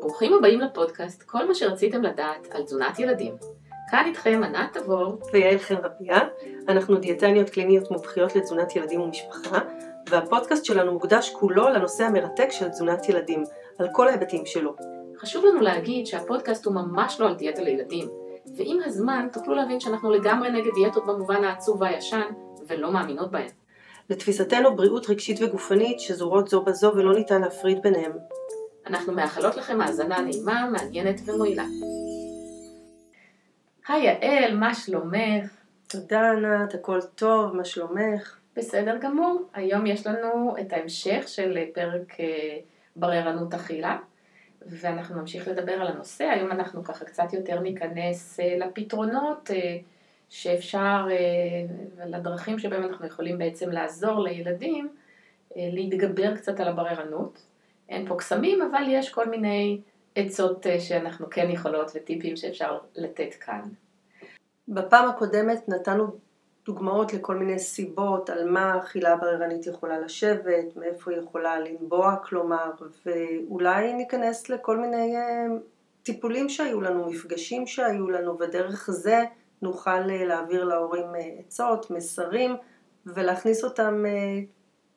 ברוכים הבאים לפודקאסט, כל מה שרציתם לדעת על תזונת ילדים. כאן איתכם ענת תבור ויעל חן רביה, אנחנו דיאטניות קליניות מומחיות לתזונת ילדים ומשפחה, והפודקאסט שלנו מוקדש כולו לנושא המרתק של תזונת ילדים, על כל ההיבטים שלו. חשוב לנו להגיד שהפודקאסט הוא ממש לא על דיאטה לילדים, ועם הזמן תוכלו להבין שאנחנו לגמרי נגד דיאטות במובן העצוב והישן, ולא מאמינות בהן. לתפיסתנו בריאות רגשית וגופנית שזורות זו בזו ולא ניתן להפריד ביניהם. אנחנו מאחלות לכם האזנה נעימה, מעניינת ומועילה. היי יעל, מה שלומך? תודה ענת, הכל טוב, מה שלומך? בסדר גמור. היום יש לנו את ההמשך של פרק אה, בררנות אכילה, ואנחנו נמשיך לדבר על הנושא. היום אנחנו ככה קצת יותר ניכנס אה, לפתרונות אה, שאפשר, לדרכים שבהם אנחנו יכולים בעצם לעזור לילדים להתגבר קצת על הבררנות. אין פה קסמים, אבל יש כל מיני עצות שאנחנו כן יכולות וטיפים שאפשר לתת כאן. בפעם הקודמת נתנו דוגמאות לכל מיני סיבות על מה אכילה בררנית יכולה לשבת, מאיפה היא יכולה לנבוע כלומר, ואולי ניכנס לכל מיני אה, טיפולים שהיו לנו, מפגשים שהיו לנו, ודרך זה נוכל אה, להעביר להורים אה, עצות, מסרים, ולהכניס אותם,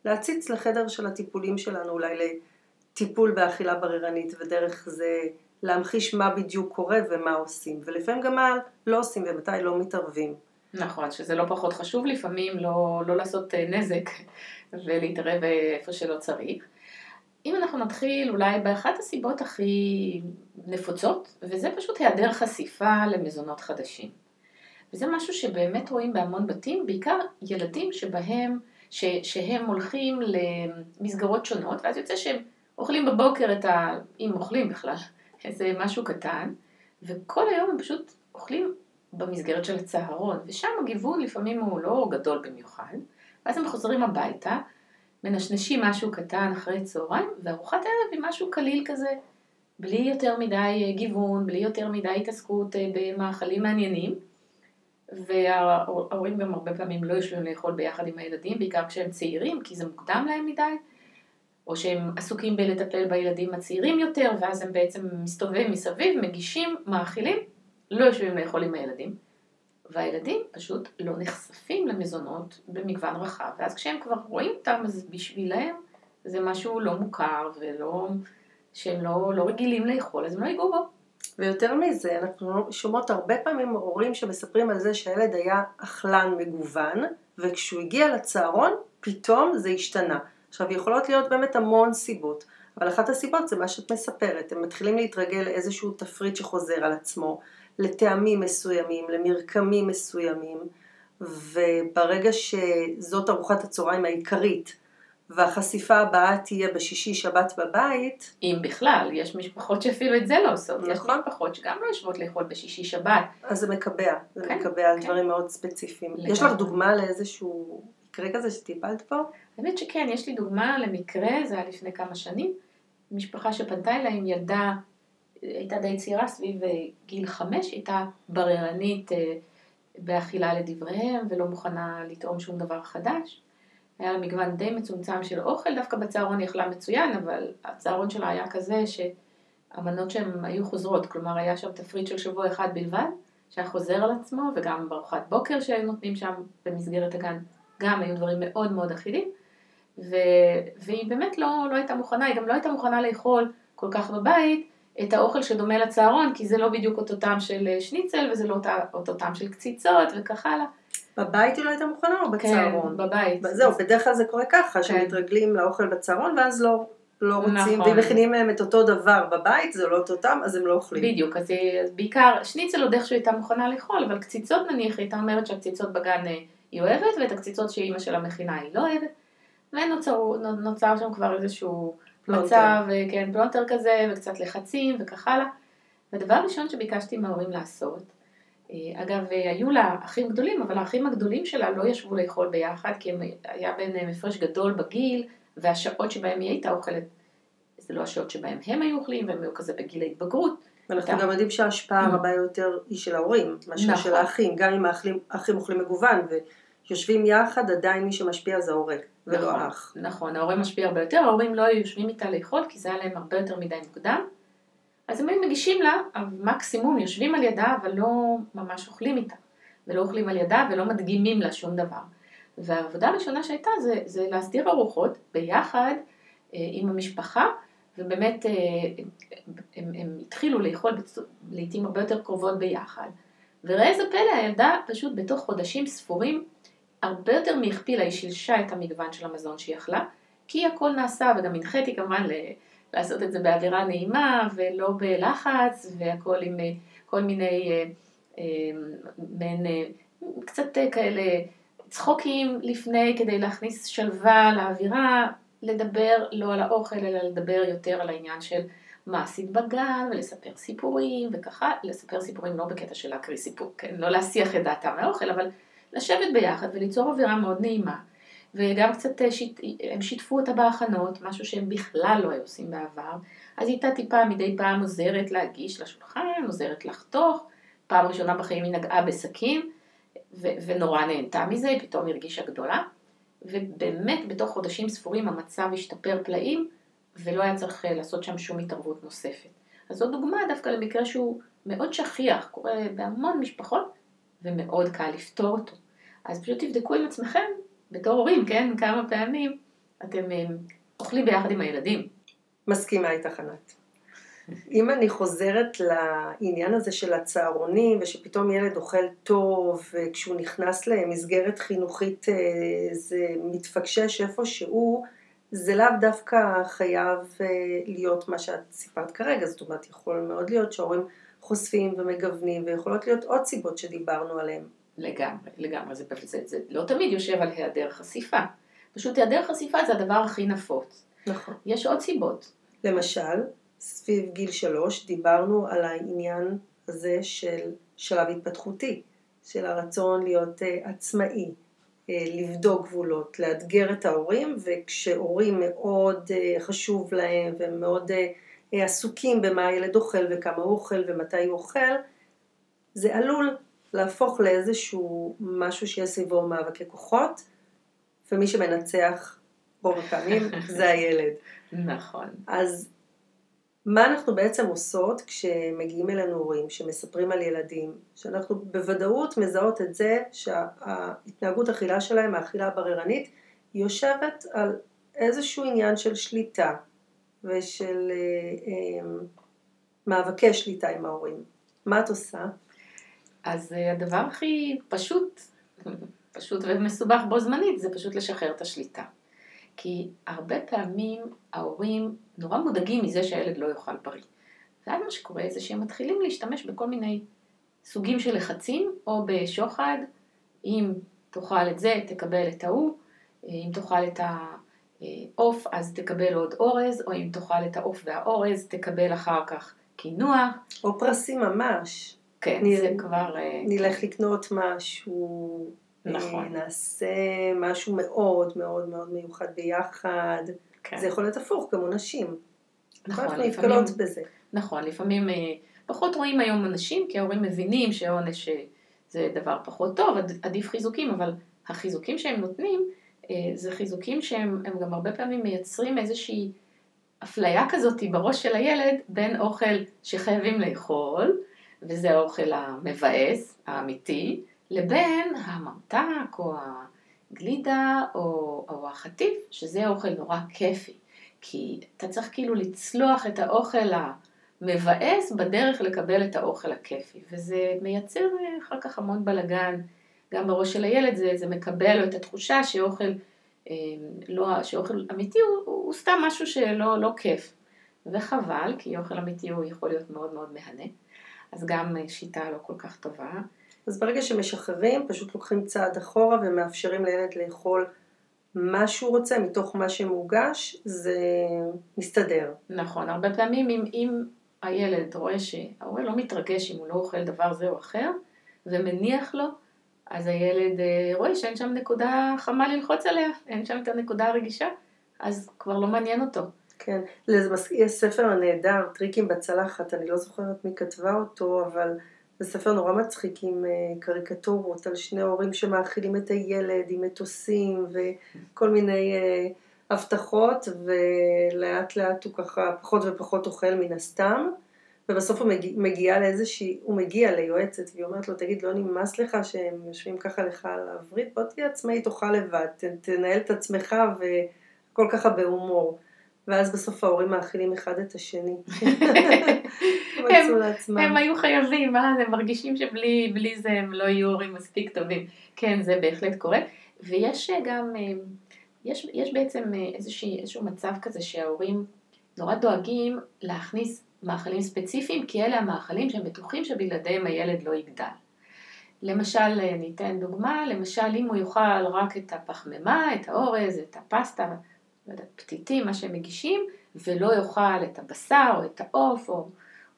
להציץ לחדר של הטיפולים שלנו, אולי לטיפול באכילה בררנית, ודרך זה להמחיש מה בדיוק קורה ומה עושים, ולפעמים גם מה לא עושים ומתי לא מתערבים. נכון, שזה לא פחות חשוב לפעמים לא, לא לעשות אה, נזק ולהתערב איפה שלא צריך. אם אנחנו נתחיל אולי באחת הסיבות הכי נפוצות, וזה פשוט היעדר חשיפה למזונות חדשים. וזה משהו שבאמת רואים בהמון בתים, בעיקר ילדים שבהם, ש, שהם הולכים למסגרות שונות, ואז יוצא שהם אוכלים בבוקר את ה... אם אוכלים בכלל, איזה משהו קטן, וכל היום הם פשוט אוכלים במסגרת של הצהרון, ושם הגיוון לפעמים הוא לא גדול במיוחד, ואז הם חוזרים הביתה, מנשנשים משהו קטן אחרי צהריים, וארוחת ערב היא משהו קליל כזה, בלי יותר מדי גיוון, בלי יותר מדי התעסקות אה, במאכלים מעניינים, וההורים גם הרבה פעמים לא יושבים לאכול ביחד עם הילדים, בעיקר כשהם צעירים, כי זה מוקדם להם מדי, או שהם עסוקים בלטפל בילדים הצעירים יותר, ואז הם בעצם מסתובבים מסביב, מגישים, מאכילים, לא יושבים לאכול עם הילדים, והילדים פשוט לא נחשפים למזונות במגוון רחב, ואז כשהם כבר רואים אותם, אז בשבילם זה משהו לא מוכר ולא, שהם לא, לא רגילים לאכול, אז הם לא ייגעו בו. ויותר מזה, אנחנו שומעות הרבה פעמים הורים שמספרים על זה שהילד היה אכלן מגוון, וכשהוא הגיע לצהרון, פתאום זה השתנה. עכשיו, יכולות להיות באמת המון סיבות, אבל אחת הסיבות זה מה שאת מספרת, הם מתחילים להתרגל לאיזשהו תפריט שחוזר על עצמו, לטעמים מסוימים, למרקמים מסוימים, וברגע שזאת ארוחת הצהריים העיקרית, והחשיפה הבאה תהיה בשישי שבת בבית. אם בכלל, יש משפחות שאפילו את זה לא עושות. נכון. יש משפחות שגם לא יושבות לאכול בשישי שבת. אז זה מקבע, זה כן, מקבע על כן. דברים מאוד ספציפיים. לגמרי. יש לך דוגמה לאיזשהו מקרה כזה שטיפלת פה? האמת שכן, יש לי דוגמה למקרה, זה היה לפני כמה שנים. משפחה שפנתה אליי עם ילדה הייתה די צעירה, סביב אה, גיל חמש, הייתה בררנית אה, באכילה לדבריהם ולא מוכנה לטעום שום דבר חדש. היה לה מגוון די מצומצם של אוכל, דווקא בצהרון היא אכלה מצוין, אבל הצהרון שלה היה כזה שהמנות שהן היו חוזרות, כלומר היה שם תפריט של שבוע אחד בלבד, שהיה חוזר על עצמו, וגם בארוחת בוקר שהיו נותנים שם במסגרת הגן, גם היו דברים מאוד מאוד אחידים, ו... והיא באמת לא, לא הייתה מוכנה, היא גם לא הייתה מוכנה לאכול כל כך בבית, את האוכל שדומה לצהרון, כי זה לא בדיוק אותו טעם של אה, שניצל, וזה לא אותו טעם של קציצות וכך הלאה. בבית היא לא הייתה מוכנה או בצהרון? כן, בבית. זהו, בדרך כלל זה קורה ככה, כן. שמתרגלים לאוכל בצהרון ואז לא, לא רוצים, נכון. ואם מכינים להם את אותו דבר בבית, זה לא אותו טעם, אז הם לא אוכלים. בדיוק, אז, אז בעיקר שניצל עוד איכשהו הייתה מוכנה לאכול, אבל קציצות נניח, היא הייתה אומרת שהקציצות בגן אה, היא אוהבת, ואת הקציצות שאימא שלה מכינה היא לא אוהבת, ונוצר שם כבר איזשהו... מצב, כן, פלונטר כזה, וקצת לחצים וכך הלאה. והדבר הראשון שביקשתי מההורים לעשות, אה, אגב, היו לה אחים גדולים, אבל האחים הגדולים שלה לא ישבו לאכול ביחד, כי היה ביניהם הפרש גדול בגיל, והשעות שבהם היא הייתה אוכלת, זה לא השעות שבהם הם היו אוכלים, והם היו כזה בגיל ההתבגרות. ואנחנו גם יודעים שההשפעה mm. הרבה יותר היא של ההורים, מאשר נכון. של האחים, גם אם האחים אוכלים מגוון, יושבים יחד, עדיין מי שמשפיע זה ההורה, ולא נכון, האח. נכון, ההורה משפיע הרבה יותר, ההורים לא היו יושבים איתה לאכול, כי זה היה להם הרבה יותר מדי מוקדם. אז הם היו מגישים לה, מקסימום יושבים על ידה, אבל לא ממש אוכלים איתה. ולא אוכלים על ידה ולא מדגימים לה שום דבר. והעבודה הראשונה שהייתה זה, זה להסדיר ארוחות ביחד אה, עם המשפחה, ובאמת אה, הם, הם התחילו לאכול לעיתים הרבה יותר קרובות ביחד. וראה איזה פלא, הילדה פשוט בתוך חודשים ספורים הרבה יותר מהכפילה, היא שילשה את המגוון של המזון שהיא אכלה, כי הכל נעשה, וגם הנחיתי כמובן לעשות את זה באווירה נעימה ולא בלחץ, והכל עם אה, כל מיני אה, אה, מעין קצת כאלה צחוקים לפני כדי להכניס שלווה לאווירה, לדבר לא על האוכל אלא לדבר יותר על העניין של מה עשית בגן ולספר סיפורים וככה, לספר סיפורים לא בקטע של להקריא סיפור, כן? לא להסיח את דעתם מהאוכל, אבל לשבת ביחד וליצור אווירה מאוד נעימה. וגם קצת אה, שיט, הם שיתפו אותה בהכנות, משהו שהם בכלל לא היו עושים בעבר. אז היא הייתה טיפה מדי פעם עוזרת להגיש לשולחן, עוזרת לחתוך. פעם ראשונה בחיים היא נגעה בסכין, ו- ונורא נהנתה מזה, היא פתאום הרגישה גדולה. ובאמת בתוך חודשים ספורים המצב השתפר פלאים, ולא היה צריך אה, לעשות שם שום התערבות נוספת. אז זו דוגמה דווקא למקרה שהוא מאוד שכיח, קורה בהמון משפחות, ומאוד קל לפתור אותו. אז פשוט תבדקו עם עצמכם, בתור הורים, כן, כמה פעמים אתם אה, אוכלים ביחד עם הילדים. מסכימה איתך ענת. אם אני חוזרת לעניין הזה של הצהרונים, ושפתאום ילד אוכל טוב, וכשהוא נכנס למסגרת חינוכית אה, זה מתפקשש איפשהו, זה לאו דווקא חייב אה, להיות מה שאת סיפרת כרגע, זאת אומרת, יכול מאוד להיות שההורים חושפים ומגוונים, ויכולות להיות עוד סיבות שדיברנו עליהן. לגמרי, לגמרי, זה, זה, זה לא תמיד יושב על היעדר חשיפה. פשוט היעדר חשיפה זה הדבר הכי נפוץ. נכון. יש עוד סיבות. למשל, סביב גיל שלוש דיברנו על העניין הזה של שלב התפתחותי, של הרצון להיות uh, עצמאי, uh, לבדוק גבולות, לאתגר את ההורים, וכשהורים מאוד uh, חשוב להם ומאוד uh, עסוקים במה הילד אוכל וכמה הוא אוכל ומתי הוא אוכל, זה עלול להפוך לאיזשהו משהו שיש סביבו מאבקי כוחות, ומי שמנצח רוב הפעמים זה הילד. נכון. אז מה אנחנו בעצם עושות כשמגיעים אלינו הורים שמספרים על ילדים, שאנחנו בוודאות מזהות את זה שההתנהגות אכילה שלהם, האכילה הבררנית, היא יושבת על איזשהו עניין של שליטה ושל אה, אה, מאבקי שליטה עם ההורים. מה את עושה? אז אה, הדבר הכי פשוט, פשוט ומסובך בו זמנית, זה פשוט לשחרר את השליטה. כי הרבה פעמים ההורים נורא מודאגים מזה שהילד לא יאכל בריא. ואז מה שקורה זה שהם מתחילים להשתמש בכל מיני סוגים של לחצים, או בשוחד, אם תאכל את זה, תקבל את ההוא, אם תאכל את העוף, אז תקבל עוד אורז, או אם תאכל את העוף והאורז, תקבל אחר כך קינוח. או פרסים ממש. כן, נ... זה כבר... אה, נלך לקנות משהו, נכון. אה, נעשה משהו מאוד מאוד מאוד מיוחד ביחד. כן. זה יכול להיות הפוך, גם עונשים. נכון, אנחנו נתקלות בזה. נכון, לפעמים אה, פחות רואים היום אנשים, כי ההורים מבינים שעונש זה דבר פחות טוב, עדיף חיזוקים, אבל החיזוקים שהם נותנים, זה חיזוקים שהם גם הרבה פעמים מייצרים איזושהי אפליה כזאת בראש של הילד בין אוכל שחייבים לאכול, וזה האוכל המבאס, האמיתי, לבין הממתק או הגלידה או, או החטיף, שזה אוכל נורא כיפי. כי אתה צריך כאילו לצלוח את האוכל המבאס בדרך לקבל את האוכל הכיפי, וזה מייצר אחר כך המון בלגן, גם בראש של הילד זה, זה מקבל את התחושה שאוכל, אה, לא, שאוכל אמיתי הוא, הוא סתם משהו שלא לא כיף. וחבל, כי אוכל אמיתי הוא יכול להיות מאוד מאוד מהנה. אז גם אה, שיטה לא כל כך טובה. אז ברגע שמשחררים, פשוט לוקחים צעד אחורה ומאפשרים לילד לאכול מה שהוא רוצה מתוך מה שמוגש, זה מסתדר. נכון, הרבה פעמים אם, אם הילד רואה שההורה לא מתרגש אם הוא לא אוכל דבר זה או אחר, ומניח לו, אז הילד אה, רואה שאין שם נקודה חמה ללחוץ עליה, אין שם את הנקודה הרגישה, אז כבר לא מעניין אותו. כן, יש ספר נהדר, טריקים בצלחת, אני לא זוכרת מי כתבה אותו, אבל זה ספר נורא מצחיק עם אה, קריקטורות על שני הורים שמאכילים את הילד עם מטוסים וכל מיני אה, הבטחות, ולאט לאט הוא ככה פחות ופחות אוכל מן הסתם. ובסוף הוא מגיע, מגיע לאיזושהי, הוא מגיע ליועצת והיא אומרת לו, תגיד, לא נמאס לך שהם יושבים ככה לך על הווריד? בוא תהיה עצמאי, תאכל לבד, תנהל את עצמך והכל ככה בהומור. ואז בסוף ההורים מאכילים אחד את השני. הם, הם היו חייבים, אה? הם מרגישים שבלי זה הם לא יהיו הורים מספיק טובים. כן, זה בהחלט קורה. ויש גם, אה, יש, יש בעצם אה, איזושהי, איזשהו מצב כזה שההורים נורא דואגים להכניס מאכלים ספציפיים, כי אלה המאכלים שהם בטוחים שבלעדיהם הילד לא יגדל. למשל, אה, ניתן דוגמה, למשל אם הוא יאכל רק את הפחמימה, את האורז, את הפסטה, לא יודעת, פתיתים, מה שהם מגישים, ולא יאכל את הבשר או את העוף או,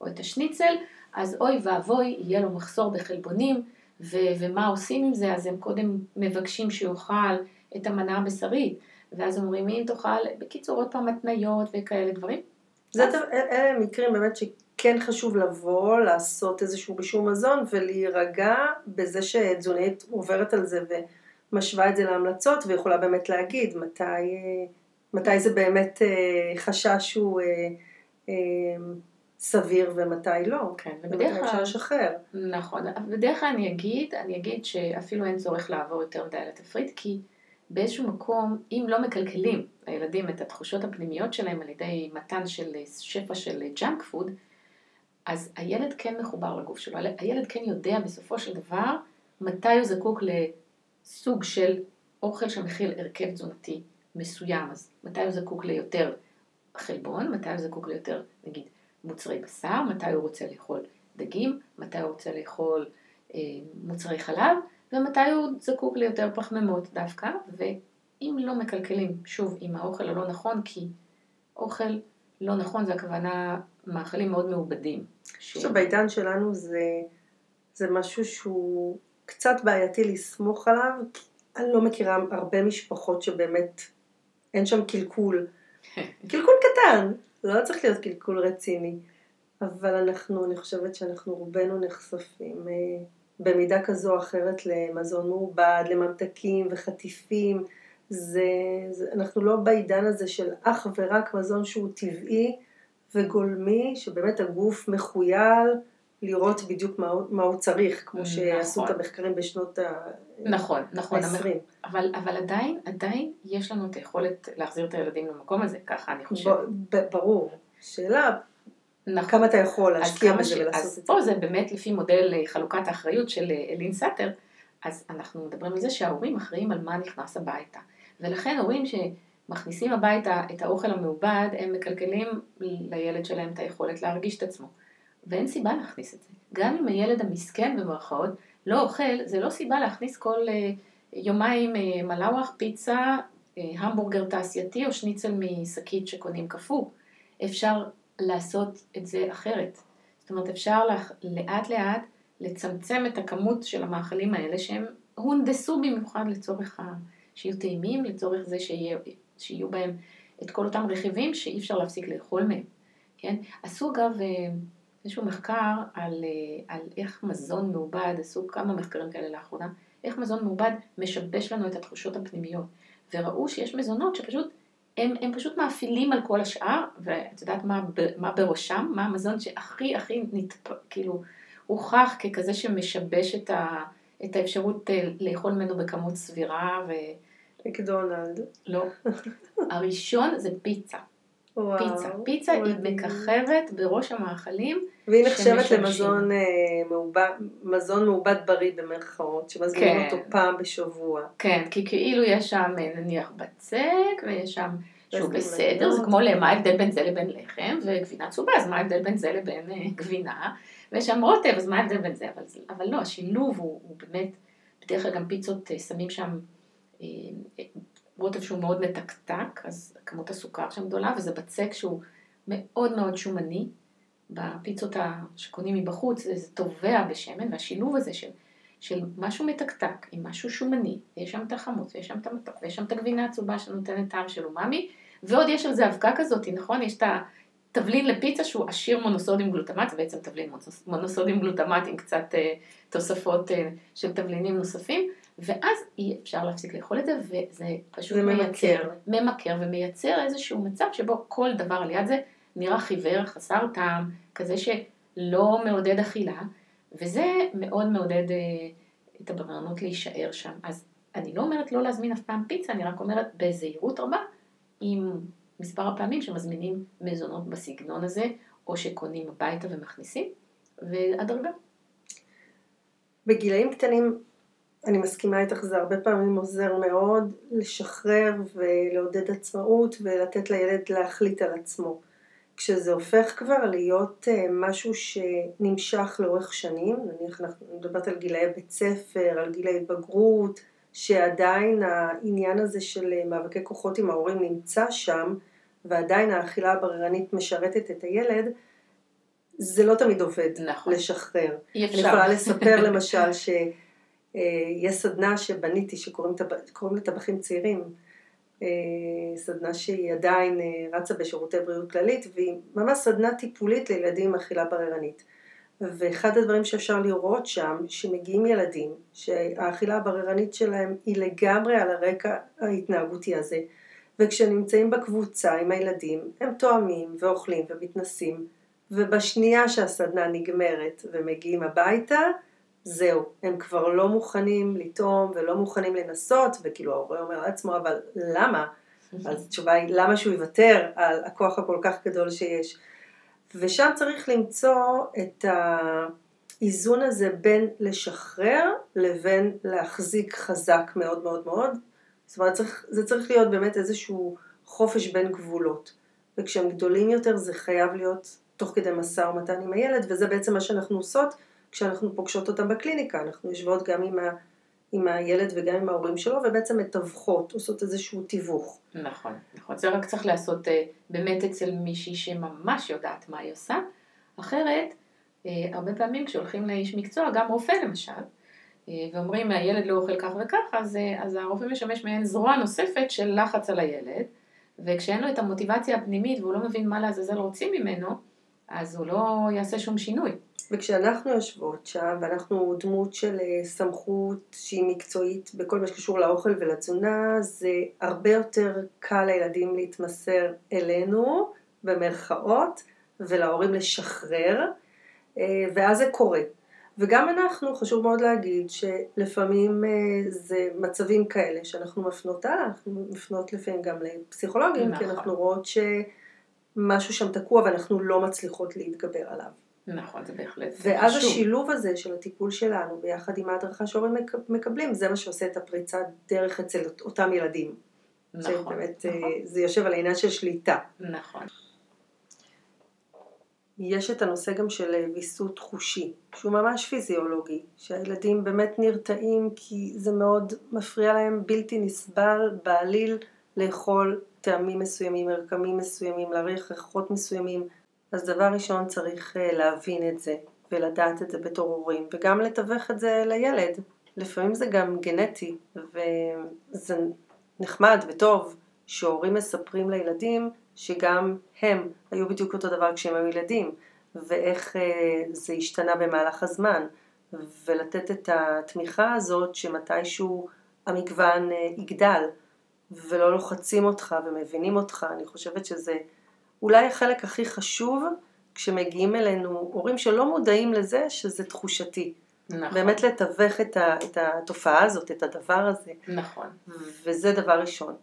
או את השניצל, אז אוי ואבוי, יהיה לו מחסור בחלבונים, ו- ומה עושים עם זה? אז הם קודם מבקשים שיאכל את המנה הבשרית, ואז אומרים, אם תאכל, בקיצור, עוד פעם התניות וכאלה דברים. זה אז... אלה מקרים באמת שכן חשוב לבוא, לעשות איזשהו בישור מזון ולהירגע בזה שתזונאית עוברת על זה ומשווה את זה להמלצות ויכולה באמת להגיד מתי, מתי זה באמת אה, חשש שהוא אה, אה, סביר ומתי לא. כן, ובדרך כלל... אפשר לשחרר. נכון, בדרך כלל אני אגיד, אני אגיד שאפילו אין צורך לעבור יותר מדי על התפריט, כי באיזשהו מקום, אם לא מקלקלים לילדים את התחושות הפנימיות שלהם על ידי מתן של שפע של junk food, אז הילד כן מחובר לגוף שלו, הילד כן יודע בסופו של דבר מתי הוא זקוק לסוג של אוכל שמכיל הרכב תזונתי מסוים, אז מתי הוא זקוק ליותר חלבון, מתי הוא זקוק ליותר נגיד מוצרי בשר, מתי הוא רוצה לאכול דגים, מתי הוא רוצה לאכול אה, מוצרי חלב, ומתי הוא זקוק ליותר פחמימות דווקא, ואם לא מקלקלים, שוב, עם האוכל הלא נכון, כי אוכל לא נכון זה הכוונה מאכלים מאוד מעובדים. עכשיו ש... בעידן שלנו זה, זה משהו שהוא קצת בעייתי לסמוך עליו, אני לא מכירה הרבה משפחות שבאמת אין שם קלקול. קלקול קטן, לא צריך להיות קלקול רציני, אבל אנחנו, אני חושבת שאנחנו רובנו נחשפים אה, במידה כזו או אחרת למזון מעובד, לממתקים וחטיפים. זה, זה, אנחנו לא בעידן הזה של אך ורק מזון שהוא טבעי וגולמי, שבאמת הגוף מחוייל לראות בדיוק מה, מה הוא צריך, כמו נכון. שעשו את המחקרים בשנות ה... נכון, נכון, ה-20. אבל, אבל עדיין, עדיין יש לנו את היכולת להחזיר את הילדים למקום הזה, ככה אני חושבת. ברור. שאלה, נכון. כמה אתה יכול להשקיע בזה ולעשות את זה. אז פה זה באמת לפי מודל אה, חלוקת האחריות של אה, אלין סאטר, אז אנחנו מדברים על זה שההורים אחראים על מה נכנס הביתה. ולכן הורים שמכניסים הביתה את האוכל המעובד, הם מקלקלים לילד שלהם את היכולת להרגיש את עצמו. ואין סיבה להכניס את זה. גם אם הילד המסכן במרכאות לא אוכל, זה לא סיבה להכניס כל אה, יומיים מלאווח, פיצה, המבורגר תעשייתי או שניצל משקית שקונים קפוא. אפשר לעשות את זה אחרת. זאת אומרת, אפשר לאט לאט לצמצם את הכמות של המאכלים האלה שהם הונדסו במיוחד לצורך ה... שיהיו טעימים, לצורך זה שיה... שיהיו בהם את כל אותם רכיבים שאי אפשר להפסיק לאכול מהם, כן? עשו אגב אה, איזשהו מחקר על, אה, על איך מזון מעובד, עשו כמה מחקרים כאלה לאחרונה, איך מזון מעובד משבש לנו את התחושות הפנימיות, וראו שיש מזונות שפשוט הם, הם פשוט מאפילים על כל השאר, ואת יודעת מה, מה בראשם? מה המזון שהכי הכי נתפ... כאילו הוכח ככזה שמשבש את, ה, את האפשרות אה, לאכול ממנו בכמות סבירה ו... מקדונלד. לא. הראשון זה פיצה. וואו, פיצה. פיצה וואו. היא מככבת בראש המאכלים. והיא נחשבת למזון אה, מעובד, מזון מעובד בריא במרכאות, שמזמינים כן. אותו פעם בשבוע. כן, כי כאילו יש שם אה, נניח בצק, ויש שם שהוא בסדר, זה כמו למה ההבדל בין זה לבין לחם, וגבינה צהובה, אז מה ההבדל בין זה לבין אה, גבינה, ויש שם רוטב, אז מה ההבדל בין זה, אבל, אבל לא, השילוב הוא, הוא באמת, בדרך כלל גם פיצות שמים שם רוטב שהוא מאוד מתקתק, אז כמות הסוכר שם גדולה, וזה בצק שהוא מאוד מאוד שומני. בפיצות שקונים מבחוץ זה טובע בשמן, והשילוב הזה של, של משהו מתקתק עם משהו שומני, ויש שם את החמוץ, ויש שם את המתוק, ויש שם את הגבינה הצהובה שנותנת טעם של אומאמי, ועוד יש על זה אבקה כזאת, נכון? יש את תבלין לפיצה שהוא עשיר מונוסודיום גלוטמט, זה בעצם תבלין מונוסודיום גלוטמט עם קצת אה, תוספות אה, של תבלינים נוספים, ואז אי אפשר להפסיק לאכול את זה, וזה פשוט מייצר, ממכר ומייצר איזשהו מצב שבו כל דבר על יד זה נראה חיוור, חסר טעם, כזה שלא מעודד אכילה, וזה מאוד מעודד אה, את הבררנות להישאר שם. אז אני לא אומרת לא להזמין אף פעם פיצה, אני רק אומרת בזהירות רבה, עם מספר הפעמים שמזמינים מזונות בסגנון הזה, או שקונים הביתה ומכניסים, והדרגה. בגילאים קטנים, אני מסכימה איתך, זה הרבה פעמים עוזר מאוד לשחרר ולעודד עצמאות ולתת לילד להחליט על עצמו. כשזה הופך כבר להיות אה, משהו שנמשך לאורך שנים, נניח אנחנו מדברת על גילאי בית ספר, על גילאי בגרות, שעדיין העניין הזה של אה, מאבקי כוחות עם ההורים נמצא שם, ועדיין האכילה הבררנית משרתת את הילד, זה לא תמיד עובד נכון. לשחרר. אי אפשר. אני יכולה לספר למשל שיש אה, סדנה שבניתי שקוראים לטבחים צעירים, אה, סדנה שהיא עדיין רצה בשירותי בריאות כללית והיא ממש סדנה טיפולית לילדים עם אכילה בררנית. ואחד הדברים שאפשר לראות שם, שמגיעים ילדים, שהאכילה הבררנית שלהם היא לגמרי על הרקע ההתנהגותי הזה, וכשנמצאים בקבוצה עם הילדים, הם תואמים ואוכלים ומתנסים, ובשנייה שהסדנה נגמרת ומגיעים הביתה, זהו, הם כבר לא מוכנים לטעום ולא מוכנים לנסות, וכאילו ההורה אומר לעצמו, אבל למה? אז התשובה היא, למה שהוא יוותר על הכוח הכל כך גדול שיש? ושם צריך למצוא את האיזון הזה בין לשחרר לבין להחזיק חזק מאוד מאוד מאוד. זאת אומרת, צריך, זה צריך להיות באמת איזשהו חופש בין גבולות. וכשהם גדולים יותר זה חייב להיות תוך כדי משא ומתן עם הילד, וזה בעצם מה שאנחנו עושות כשאנחנו פוגשות אותם בקליניקה. אנחנו יושבות גם עם ה... עם הילד וגם עם ההורים שלו, ובעצם מתווכות, עושות איזשהו תיווך. נכון, נכון. זה רק צריך לעשות אה, באמת אצל מישהי שממש יודעת מה היא עושה. אחרת, אה, הרבה פעמים כשהולכים לאיש מקצוע, גם רופא למשל, אה, ואומרים הילד לא אוכל כך וכך, אז, אז הרופא משמש מעין זרוע נוספת של לחץ על הילד, וכשאין לו את המוטיבציה הפנימית והוא לא מבין מה לעזאזל רוצים ממנו, אז הוא לא יעשה שום שינוי. וכשאנחנו יושבות שם, ואנחנו דמות של אה, סמכות שהיא מקצועית בכל מה שקשור לאוכל ולתזונה, זה הרבה יותר קל לילדים להתמסר אלינו, במרכאות, ולהורים לשחרר, אה, ואז זה קורה. וגם אנחנו, חשוב מאוד להגיד שלפעמים אה, זה מצבים כאלה שאנחנו מפנות הלאה, אנחנו מפנות לפעמים גם לפסיכולוגים, נכון. כי אנחנו רואות שמשהו שם תקוע ואנחנו לא מצליחות להתגבר עליו. נכון, זה בהחלט ואז חשוב. השילוב הזה של הטיפול שלנו ביחד עם ההדרכה שהורים מקבלים, זה מה שעושה את הפריצת דרך אצל אותם ילדים. נכון. שבאמת, נכון. זה יושב על העניין של שליטה. נכון. יש את הנושא גם של אה, ויסות חושי, שהוא ממש פיזיולוגי, שהילדים באמת נרתעים כי זה מאוד מפריע להם בלתי נסבל בעליל לאכול טעמים מסוימים, מרקמים מסוימים, להריח ריחות מסוימים. אז דבר ראשון צריך אה, להבין את זה ולדעת את זה בתור הורים וגם לתווך את זה לילד. לפעמים זה גם גנטי וזה נחמד וטוב שהורים מספרים לילדים שגם הם היו בדיוק אותו דבר כשהם היו ילדים ואיך אה, זה השתנה במהלך הזמן ולתת את התמיכה הזאת שמתישהו המגוון אה, יגדל ולא לוחצים אותך ומבינים אותך, אני חושבת שזה אולי החלק הכי חשוב כשמגיעים אלינו הורים שלא מודעים לזה שזה תחושתי. נכון. באמת לתווך את, ה, את התופעה הזאת, את הדבר הזה. נכון. וזה דבר ראשון.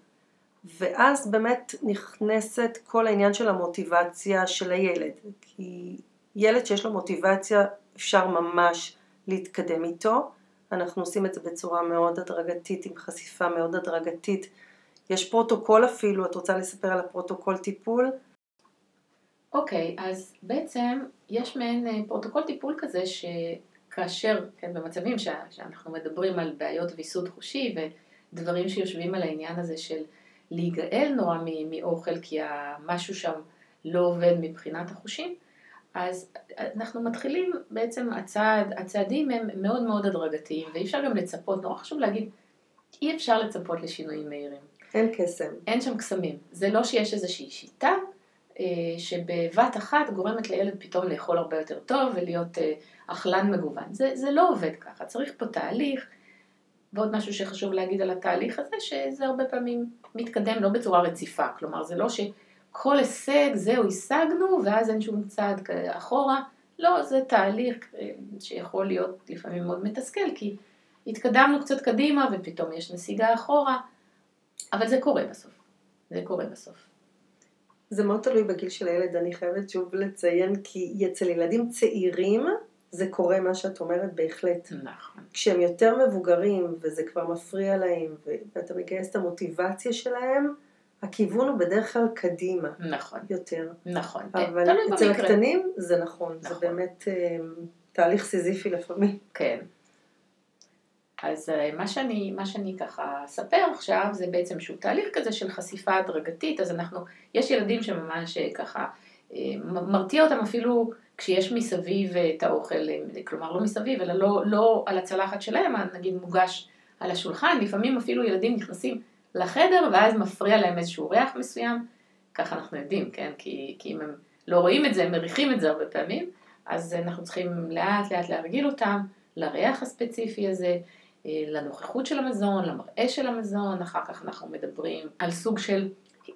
ואז באמת נכנסת כל העניין של המוטיבציה של הילד. כי ילד שיש לו מוטיבציה אפשר ממש להתקדם איתו. אנחנו עושים את זה בצורה מאוד הדרגתית, עם חשיפה מאוד הדרגתית. יש פרוטוקול אפילו, את רוצה לספר על הפרוטוקול טיפול? אוקיי, אז בעצם יש מעין אה, פרוטוקול טיפול כזה שכאשר, כן, במצבים ש... שאנחנו מדברים על בעיות ויסות חושי ודברים שיושבים על העניין הזה של להיגאל נורא מאוכל כי משהו שם לא עובד מבחינת החושים, אז אנחנו מתחילים בעצם, הצעד, הצעדים הם מאוד מאוד הדרגתיים ואי אפשר גם לצפות, נורא חשוב להגיד, אי אפשר לצפות לשינויים מהירים. אין קסם. אין שם קסמים. זה לא שיש איזושהי שיטה שבבת אחת גורמת לילד פתאום לאכול הרבה יותר טוב ולהיות אכלן מגוון. זה, זה לא עובד ככה, צריך פה תהליך. ועוד משהו שחשוב להגיד על התהליך הזה, שזה הרבה פעמים מתקדם לא בצורה רציפה. כלומר, זה לא שכל הישג, זהו, השגנו, ואז אין שום צעד אחורה. לא, זה תהליך אה, שיכול להיות לפעמים מאוד מתסכל, כי התקדמנו קצת קדימה ופתאום יש נסיגה אחורה, אבל זה קורה בסוף. זה קורה בסוף. זה מאוד תלוי בגיל של הילד, אני חייבת שוב לציין, כי אצל ילדים צעירים זה קורה מה שאת אומרת בהחלט. נכון. כשהם יותר מבוגרים וזה כבר מפריע להם ואתה מגייס את המוטיבציה שלהם, הכיוון הוא בדרך כלל קדימה. נכון. יותר. נכון. אבל אצל הקטנים זה נכון, נכון. זה באמת אה, תהליך סיזיפי לפעמים. כן. אז אה, מה שאני, מה שאני ככה אספר עכשיו זה בעצם שהוא תהליך כזה של חשיפה הדרגתית, אז אנחנו, יש ילדים שממש אה, ככה, מרתיע אותם אפילו כשיש מסביב את האוכל, כלומר לא מסביב, אלא לא, לא על הצלחת שלהם, נגיד מוגש על השולחן, לפעמים אפילו ילדים נכנסים לחדר ואז מפריע להם איזשהו ריח מסוים, ככה אנחנו יודעים, כן? כי, כי אם הם לא רואים את זה, הם מריחים את זה הרבה פעמים, אז אנחנו צריכים לאט לאט להרגיל אותם לריח הספציפי הזה, אה, לנוכחות של המזון, למראה של המזון, אחר כך אנחנו מדברים על סוג של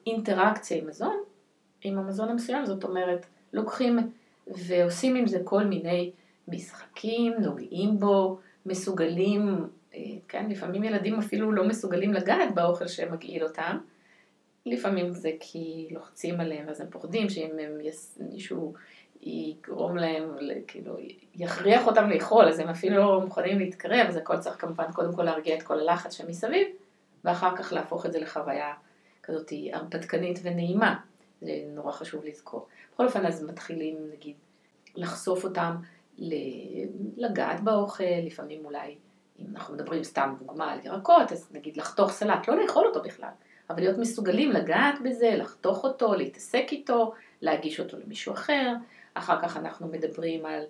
אינטראקציה עם מזון, עם המזון המסוים, זאת אומרת, לוקחים ועושים עם זה כל מיני משחקים, נוגעים בו, מסוגלים אה, כן, לפעמים ילדים אפילו לא מסוגלים לגעת באוכל שמגעיל אותם. לפעמים זה כי לוחצים עליהם אז הם פוחדים שאם הם יס... מישהו יגרום להם, כאילו, יכריח אותם לאכול, אז הם אפילו לא מוכנים להתקרב, אז הכל צריך כמובן קודם כל להרגיע את כל הלחץ שמסביב, ואחר כך להפוך את זה לחוויה כזאת הרפתקנית ונעימה. זה נורא חשוב לזכור. בכל אופן, אז מתחילים, נגיד, לחשוף אותם לגעת באוכל, לפעמים אולי אם אנחנו מדברים סתם דוגמה על ירקות, אז נגיד לחתוך סלט, לא לאכול אותו בכלל, אבל להיות מסוגלים לגעת בזה, לחתוך אותו, להתעסק איתו, להגיש אותו למישהו אחר, אחר כך אנחנו מדברים על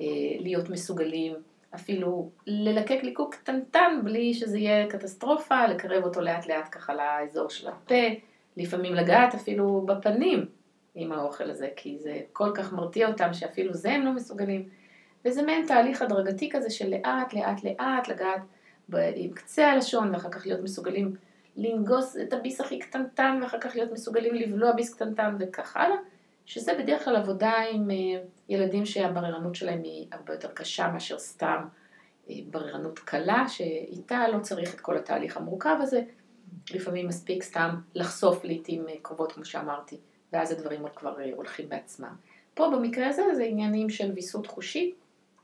אה, להיות מסוגלים אפילו ללקק ליקוק קטנטן בלי שזה יהיה קטסטרופה, לקרב אותו לאט לאט ככה לאזור של הפה, לפעמים לגעת אפילו בפנים עם האוכל הזה, כי זה כל כך מרתיע אותם שאפילו זה הם לא מסוגלים. וזה מעין תהליך הדרגתי כזה של לאט לאט לאט לגעת עם קצה הלשון ואחר כך להיות מסוגלים לנגוס את הביס הכי קטנטן ואחר כך להיות מסוגלים לבלוע ביס קטנטן וכך הלאה, שזה בדרך כלל עבודה עם אה, ילדים שהבררנות שלהם היא הרבה יותר קשה מאשר סתם אה, בררנות קלה, שאיתה לא צריך את כל התהליך המורכב הזה, לפעמים מספיק סתם לחשוף לעיתים אה, קרובות כמו שאמרתי, ואז הדברים כבר הולכים בעצמם. פה במקרה הזה זה עניינים של ויסות חושי,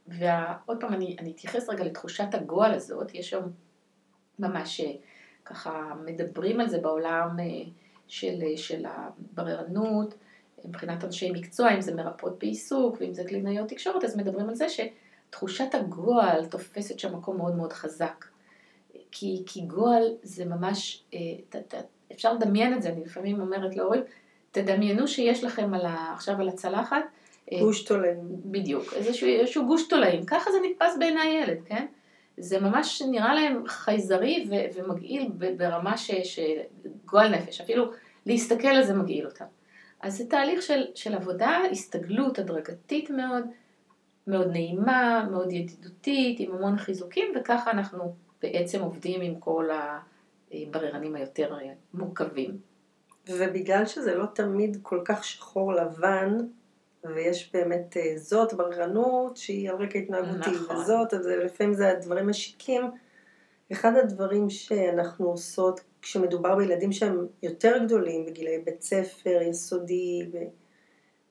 ועוד פעם אני, אני אתייחס רגע לתחושת הגועל הזאת, יש שם ממש ככה מדברים על זה בעולם של, של הבררנות, מבחינת אנשי מקצוע, אם זה מרפאות בעיסוק ואם זה קלינאיות תקשורת, אז מדברים על זה שתחושת הגועל תופסת שם מקום מאוד מאוד חזק. כי, כי גועל זה ממש, ת, ת, אפשר לדמיין את זה, אני לפעמים אומרת להורים, תדמיינו שיש לכם על ה, עכשיו על הצלחת אה, גוש תולעים. בדיוק, איזשהו, איזשהו גוש תולעים, ככה זה נתפס בעיני ילד, כן? זה ממש נראה להם חייזרי ו- ומגעיל ברמה ש- שגועל נפש, אפילו להסתכל על זה מגעיל אותם. אז זה תהליך של, של עבודה, הסתגלות הדרגתית מאוד, מאוד נעימה, מאוד ידידותית, עם המון חיזוקים, וככה אנחנו בעצם עובדים עם כל הבררנים היותר מורכבים. ובגלל שזה לא תמיד כל כך שחור לבן, ויש באמת אה, זאת בררנות שהיא על רקע התנהגותי, נכון. וזאת, אז לפעמים זה הדברים משיקים. אחד הדברים שאנחנו עושות כשמדובר בילדים שהם יותר גדולים, בגילי בית ספר, יסודי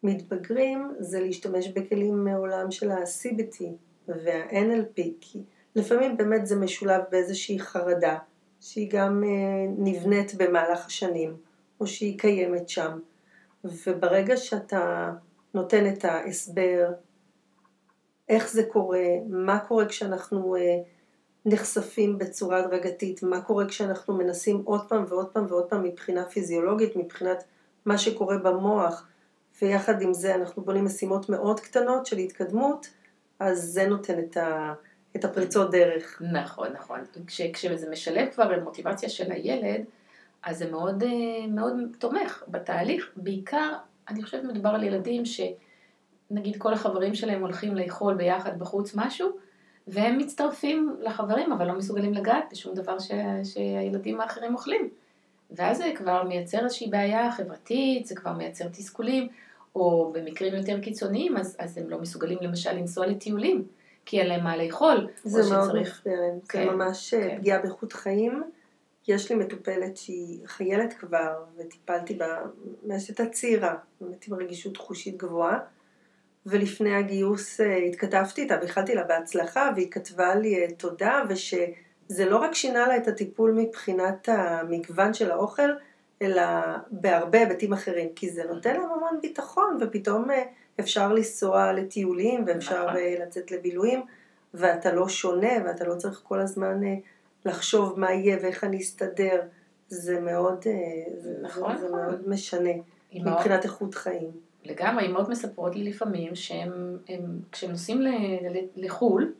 ומתבגרים, זה להשתמש בכלים מעולם של ה-CBT וה-NLP, כי לפעמים באמת זה משולב באיזושהי חרדה, שהיא גם אה, נבנית במהלך השנים, או שהיא קיימת שם. וברגע שאתה נותן את ההסבר, איך זה קורה, מה קורה כשאנחנו אה, נחשפים בצורה הדרגתית, מה קורה כשאנחנו מנסים עוד פעם ועוד פעם ועוד פעם מבחינה פיזיולוגית, מבחינת מה שקורה במוח, ויחד עם זה אנחנו בונים משימות מאוד קטנות של התקדמות, אז זה נותן את, ה, את הפריצות דרך. נכון, נכון. כש, כשזה משלב כבר במוטיבציה של הילד, אז זה מאוד, אה, מאוד תומך בתהליך, בעיקר אני חושבת מדובר על ילדים שנגיד כל החברים שלהם הולכים לאכול ביחד בחוץ משהו, והם מצטרפים לחברים, אבל לא מסוגלים לגעת בשום דבר ש... שהילדים האחרים אוכלים. ואז זה כבר מייצר איזושהי בעיה חברתית, זה כבר מייצר תסכולים, או במקרים יותר קיצוניים, אז, אז הם לא מסוגלים למשל לנסוע לטיולים, כי אין להם מה לאכול. זה מאוד שצריך... מסתרם, כן, זה ממש אה, כן. פגיעה באיכות חיים. יש לי מטופלת שהיא חיילת כבר, וטיפלתי בה שהייתה צעירה, באמת עם רגישות חושית גבוהה, ולפני הגיוס אה, התכתבתי איתה ואיחלתי לה בהצלחה, והיא כתבה לי אה, תודה, ושזה לא רק שינה לה את הטיפול מבחינת המגוון של האוכל, אלא בהרבה היבטים אחרים, כי זה נותן להם המון ביטחון, ופתאום אה, אפשר לנסוע לטיולים, ואפשר נכון. לצאת לבילויים, ואתה לא שונה, ואתה לא צריך כל הזמן לחשוב מה יהיה ואיך אני אסתדר. זה מאוד, זה, נכון, זה, זה נכון. מאוד משנה מבחינת איכות חיים. לגמרי, אמהות מספרות לי לפעמים שהם, הם, כשהם נוסעים לחו"ל,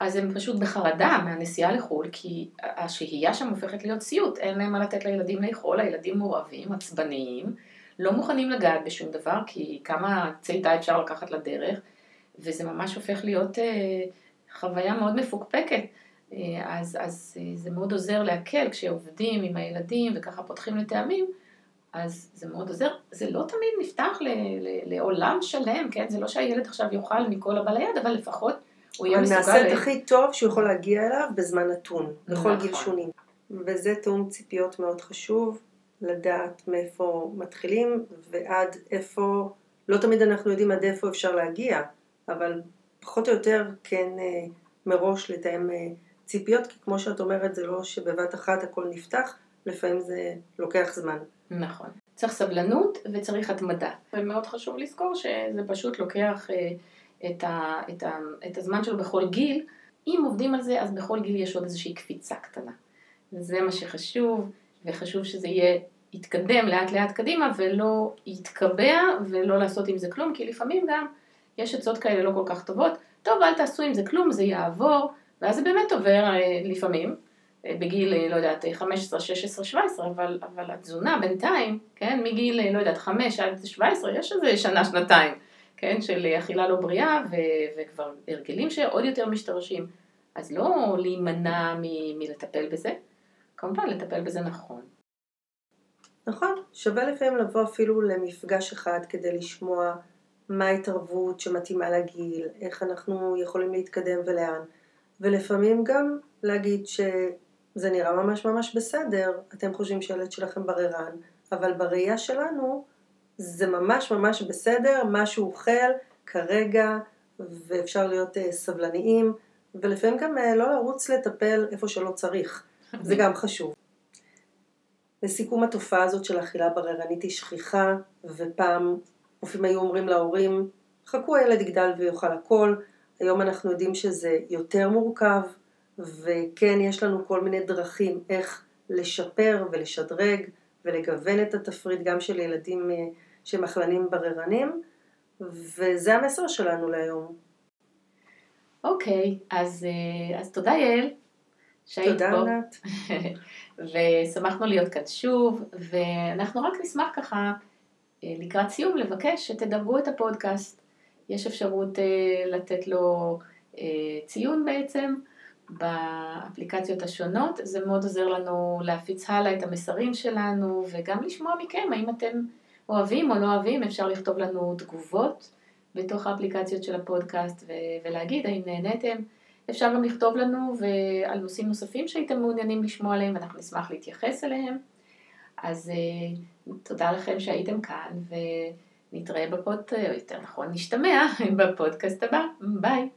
אז הם פשוט בחרדה מהנסיעה לחו"ל, כי השהייה שם הופכת להיות סיוט, אין להם מה לתת לילדים לאכול, הילדים מעורבים, עצבניים, לא מוכנים לגעת בשום דבר, כי כמה צידה אפשר לקחת לדרך, וזה ממש הופך להיות אה, חוויה מאוד מפוקפקת. אה, אז, אז אה, זה מאוד עוזר להקל כשעובדים עם הילדים וככה פותחים לטעמים. אז זה מאוד עוזר. זה לא תמיד נפתח ל, ל, לעולם שלם, כן? זה לא שהילד עכשיו יאכל מכל הבא ליד, אבל לפחות הוא יהיה מסוגל... את הכי טוב שהוא יכול להגיע אליו בזמן נתון, בכל נכון. גיל שונים. וזה תיאום ציפיות מאוד חשוב, לדעת מאיפה מתחילים ועד איפה, לא תמיד אנחנו יודעים עד איפה אפשר להגיע, אבל פחות או יותר כן אה, מראש לתאם אה, ציפיות, כי כמו שאת אומרת זה לא שבבת אחת הכל נפתח, לפעמים זה לוקח זמן. נכון. צריך סבלנות וצריך התמדה. ומאוד חשוב לזכור שזה פשוט לוקח אה, את, ה, את, ה, את הזמן שלו בכל גיל. אם עובדים על זה, אז בכל גיל יש עוד איזושהי קפיצה קטנה. וזה מה שחשוב, וחשוב שזה יהיה, יתקדם לאט לאט קדימה, ולא יתקבע, ולא לעשות עם זה כלום, כי לפעמים גם יש עצות כאלה לא כל כך טובות. טוב, אל תעשו עם זה כלום, זה יעבור, ואז זה באמת עובר אה, לפעמים. בגיל, אה, לא יודעת, 15, 16, 17, אבל, אבל התזונה בינתיים, כן, מגיל, אה, לא יודעת, 5 עד 17, יש איזה שנה, שנתיים, כן, של אכילה לא בריאה, ו, וכבר הרגלים שעוד יותר משתרשים. אז לא להימנע מ, מלטפל בזה, כמובן לטפל בזה נכון. נכון, שווה לפעמים לבוא אפילו למפגש אחד כדי לשמוע מה ההתערבות שמתאימה לגיל, איך אנחנו יכולים להתקדם ולאן, ולפעמים גם להגיד ש... זה נראה ממש ממש בסדר, אתם חושבים שילד שלכם בררן, אבל בראייה שלנו זה ממש ממש בסדר, מה שהוא אוכל כרגע, ואפשר להיות uh, סבלניים, ולפעמים גם uh, לא לרוץ לטפל איפה שלא צריך, זה גם חשוב. לסיכום התופעה הזאת של אכילה בררנית היא שכיחה, ופעם רופאים היו אומרים להורים, חכו הילד יגדל ויאכל הכל, היום אנחנו יודעים שזה יותר מורכב, וכן יש לנו כל מיני דרכים איך לשפר ולשדרג ולגוון את התפריט גם של ילדים אה, שמחלנים בררנים, וזה המסר שלנו להיום. אוקיי, okay, אז, אה, אז תודה יעל שהיית תודה, פה. תודה ענת. ושמחנו להיות כאן שוב, ואנחנו רק נשמח ככה אה, לקראת סיום לבקש שתדרגו את הפודקאסט. יש אפשרות לתת לו ציון בעצם. באפליקציות השונות, זה מאוד עוזר לנו להפיץ הלאה את המסרים שלנו וגם לשמוע מכם האם אתם אוהבים או לא אוהבים, אפשר לכתוב לנו תגובות בתוך האפליקציות של הפודקאסט ו- ולהגיד האם נהניתם. אפשר גם לכתוב לנו ועל נושאים נוספים שהייתם מעוניינים לשמוע עליהם ואנחנו נשמח להתייחס אליהם. אז uh, תודה לכם שהייתם כאן ונתראה בפוד... או יותר נכון נשתמע בפודקאסט הבא. ביי.